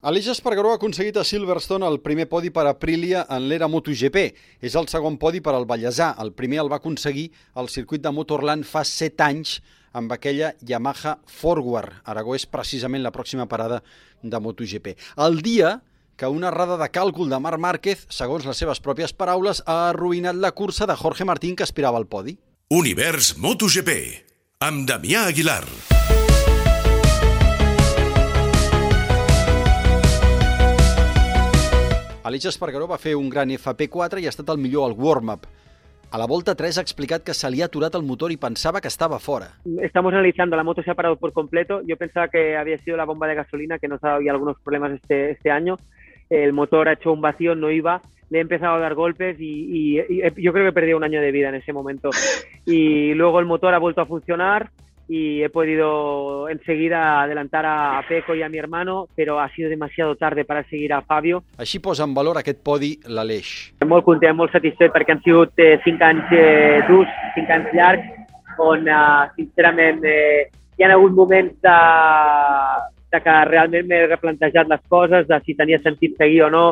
Aleix Espargaró ha aconseguit a Silverstone el primer podi per Aprilia en l'era MotoGP. És el segon podi per al Vallèsà. El primer el va aconseguir al circuit de Motorland fa 7 anys amb aquella Yamaha Forward. Aragó és precisament la pròxima parada de MotoGP. El dia que una errada de càlcul de Marc Márquez, segons les seves pròpies paraules, ha arruïnat la cursa de Jorge Martín que aspirava al podi. Univers MotoGP. Amb Damià Aguilar. Aleix Espargaró va fer un gran FP4 i ha estat el millor al warm-up. A la volta 3 ha explicat que se li ha el motor i pensava que estava fora. Estamos analizando, la moto se ha parado por completo. Yo pensaba que había sido la bomba de gasolina, que nos había algunos problemas este, este año. El motor ha hecho un vacío, no iba. Le he empezado a dar golpes y, y- y yo creo que perdido un año de vida en ese momento. Y luego el motor ha vuelto a funcionar y he podido enseguida adelantar a, Peco y a mi hermano, pero ha sido demasiado tarde para seguir a Fabio. Així posa en valor aquest podi l'Aleix. molt content, molt satisfet perquè han sigut eh, cinc anys eh, durs, cinc anys llargs, on eh, sincerament eh, hi ha hagut moments de, de que realment m'he replantejat les coses, de si tenia sentit seguir o no.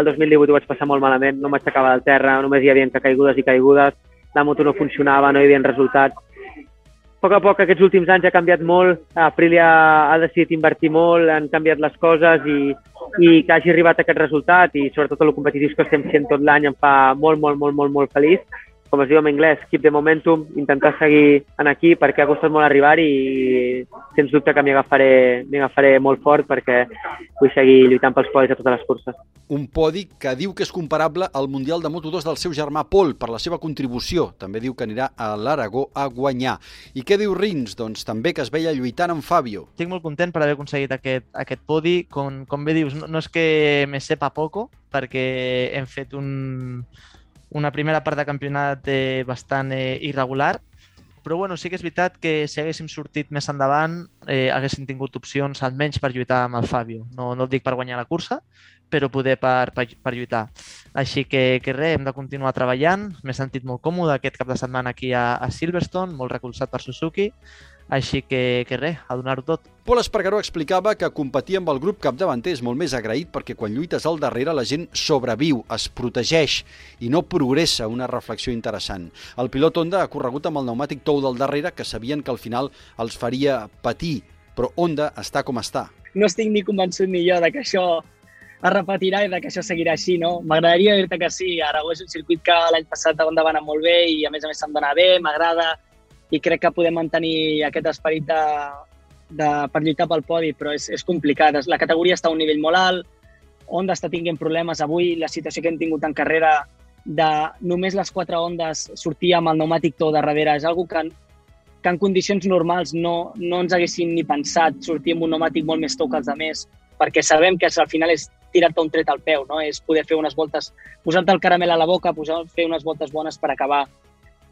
El 2018 ho vaig passar molt malament, no m'aixecava del terra, només hi havia caigudes i caigudes, la moto no funcionava, no hi havia resultats. Poc a poc aquests últims anys ha canviat molt, Aprilia ha decidit invertir molt, han canviat les coses i, i que hagi arribat a aquest resultat i sobretot el competitius que estem sent tot l'any em fa molt, molt, molt, molt, molt feliç. Com es diu en anglès, keep the momentum, intentar seguir en aquí perquè ha costat molt arribar i sens dubte que m'hi agafaré, agafaré molt fort perquè vull seguir lluitant pels podis a totes les curses. Un podi que diu que és comparable al Mundial de Moto2 del seu germà Pol per la seva contribució. També diu que anirà a l'Aragó a guanyar. I què diu Rins? Doncs també que es veia lluitant amb Fabio. Estic molt content per haver aconseguit aquest, aquest podi. Com, com bé dius, no, no és que me sepa poco, perquè hem fet un, una primera part de campionat eh, bastant eh, irregular, però bueno, sí que és veritat que si haguéssim sortit més endavant eh, haguéssim tingut opcions almenys per lluitar amb el Fabio. No, no el dic per guanyar la cursa, però poder per, per, per lluitar. Així que, que res, hem de continuar treballant. M'he sentit molt còmode aquest cap de setmana aquí a, a Silverstone, molt recolzat per Suzuki, així que, que res, a donar-ho tot. Pol Espargaró explicava que competir amb el grup capdavanter és molt més agraït perquè quan lluites al darrere la gent sobreviu, es protegeix i no progressa, una reflexió interessant. El pilot Honda ha corregut amb el pneumàtic tou del darrere que sabien que al final els faria patir, però Honda està com està. no estic ni convençut ni jo de que això es repetirà i de que això seguirà així, no? M'agradaria dir-te que sí, Aragó és un circuit que l'any passat Honda va anar molt bé i a més a més se'm dona bé, m'agrada i crec que podem mantenir aquest esperit de, de, per lluitar pel podi, però és, és complicat. La categoria està a un nivell molt alt, Honda està tinguent problemes avui, la situació que hem tingut en carrera de només les quatre ondes sortir amb el pneumàtic tot de darrere és algo que, que en condicions normals no, no ens haguessin ni pensat sortir amb un pneumàtic molt més tou que els altres, perquè sabem que al final és tirar-te un tret al peu, no? és poder fer unes voltes, posar-te el caramel a la boca, posar, fer unes voltes bones per acabar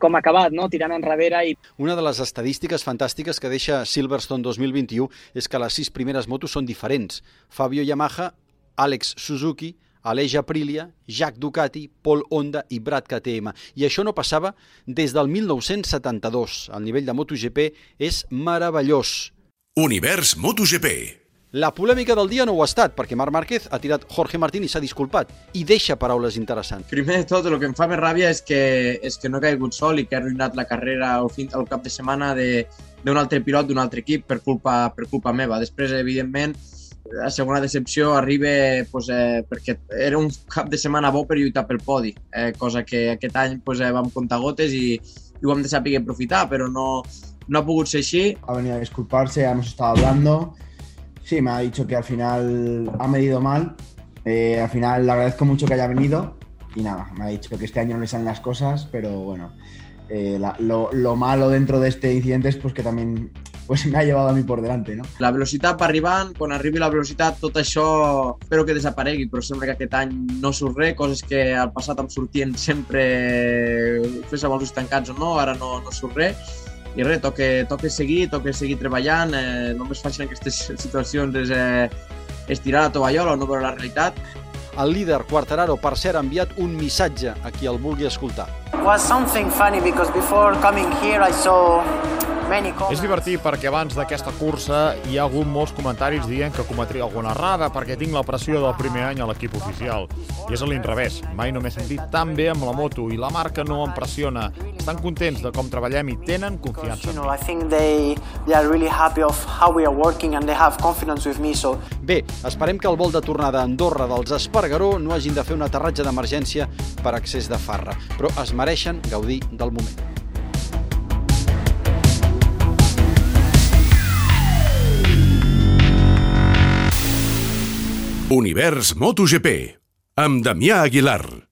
com ha acabat, no? tirant enrere i Una de les estadístiques fantàstiques que deixa Silverstone 2021 és que les sis primeres motos són diferents. Fabio Yamaha, Alex Suzuki, Aleix Aprilia, Jacques Ducati, Paul Honda i Brad KTM. I això no passava des del 1972. El nivell de MotoGP és meravellós. Univers MotoGP. La polèmica del dia no ho ha estat, perquè Marc Márquez ha tirat Jorge Martín i s'ha disculpat, i deixa paraules interessants. Primer de tot, el que em fa més ràbia és que, és que no he caigut sol i que he arruïnat la carrera o fin, el cap de setmana de- d'un altre pilot d'un altre equip per culpa, per culpa meva. Després, evidentment, la segona decepció arriba pues, eh, perquè era un cap de setmana bo per lluitar pel podi, eh, cosa que aquest any pues, eh, vam comptar gotes i, i ho hem de saber aprofitar, però no, no ha pogut ser així. ha venido a disculparse, hemos estado hablando. Sí, me ha dicho que al final ha medido mal. Eh, al final le agradezco mucho que haya venido y nada, me ha dicho que este año no le salen las cosas, pero bueno, eh, la- lo, lo malo dentro de este incidente es pues que también pues me ha llevado a mí por delante, no? La velocitat va arribant, quan arribi la velocitat tot això espero que desaparegui, però sembla que aquest any no surt res, coses que al passat em sortien sempre fes amb els ulls o no, ara no, no surt. I res, toca, toca seguir, toca seguir treballant, eh, el més fàcil en aquestes situacions és eh, estirar la tovallola o no veure la realitat. El líder Quartararo, per cert, ha enviat un missatge a qui el vulgui escoltar. was something funny because before coming here I saw many És comments. divertit perquè abans d'aquesta cursa hi ha hagut molts comentaris dient que cometria alguna errada perquè tinc la pressió del primer any a l'equip oficial. I és a l'inrevés. Mai no m'he sentit tan bé amb la moto i la marca no em pressiona. Estan contents de com treballem i tenen confiança. You know, I think they they are really happy of how we are working and they have confidence with me. So Bé, esperem que el vol de tornada a Andorra dels Espargaró no hagin de fer un aterratge d'emergència per excés de farra, però es mereixen gaudir del moment. Univers MotoGP, amb Damià Aguilar.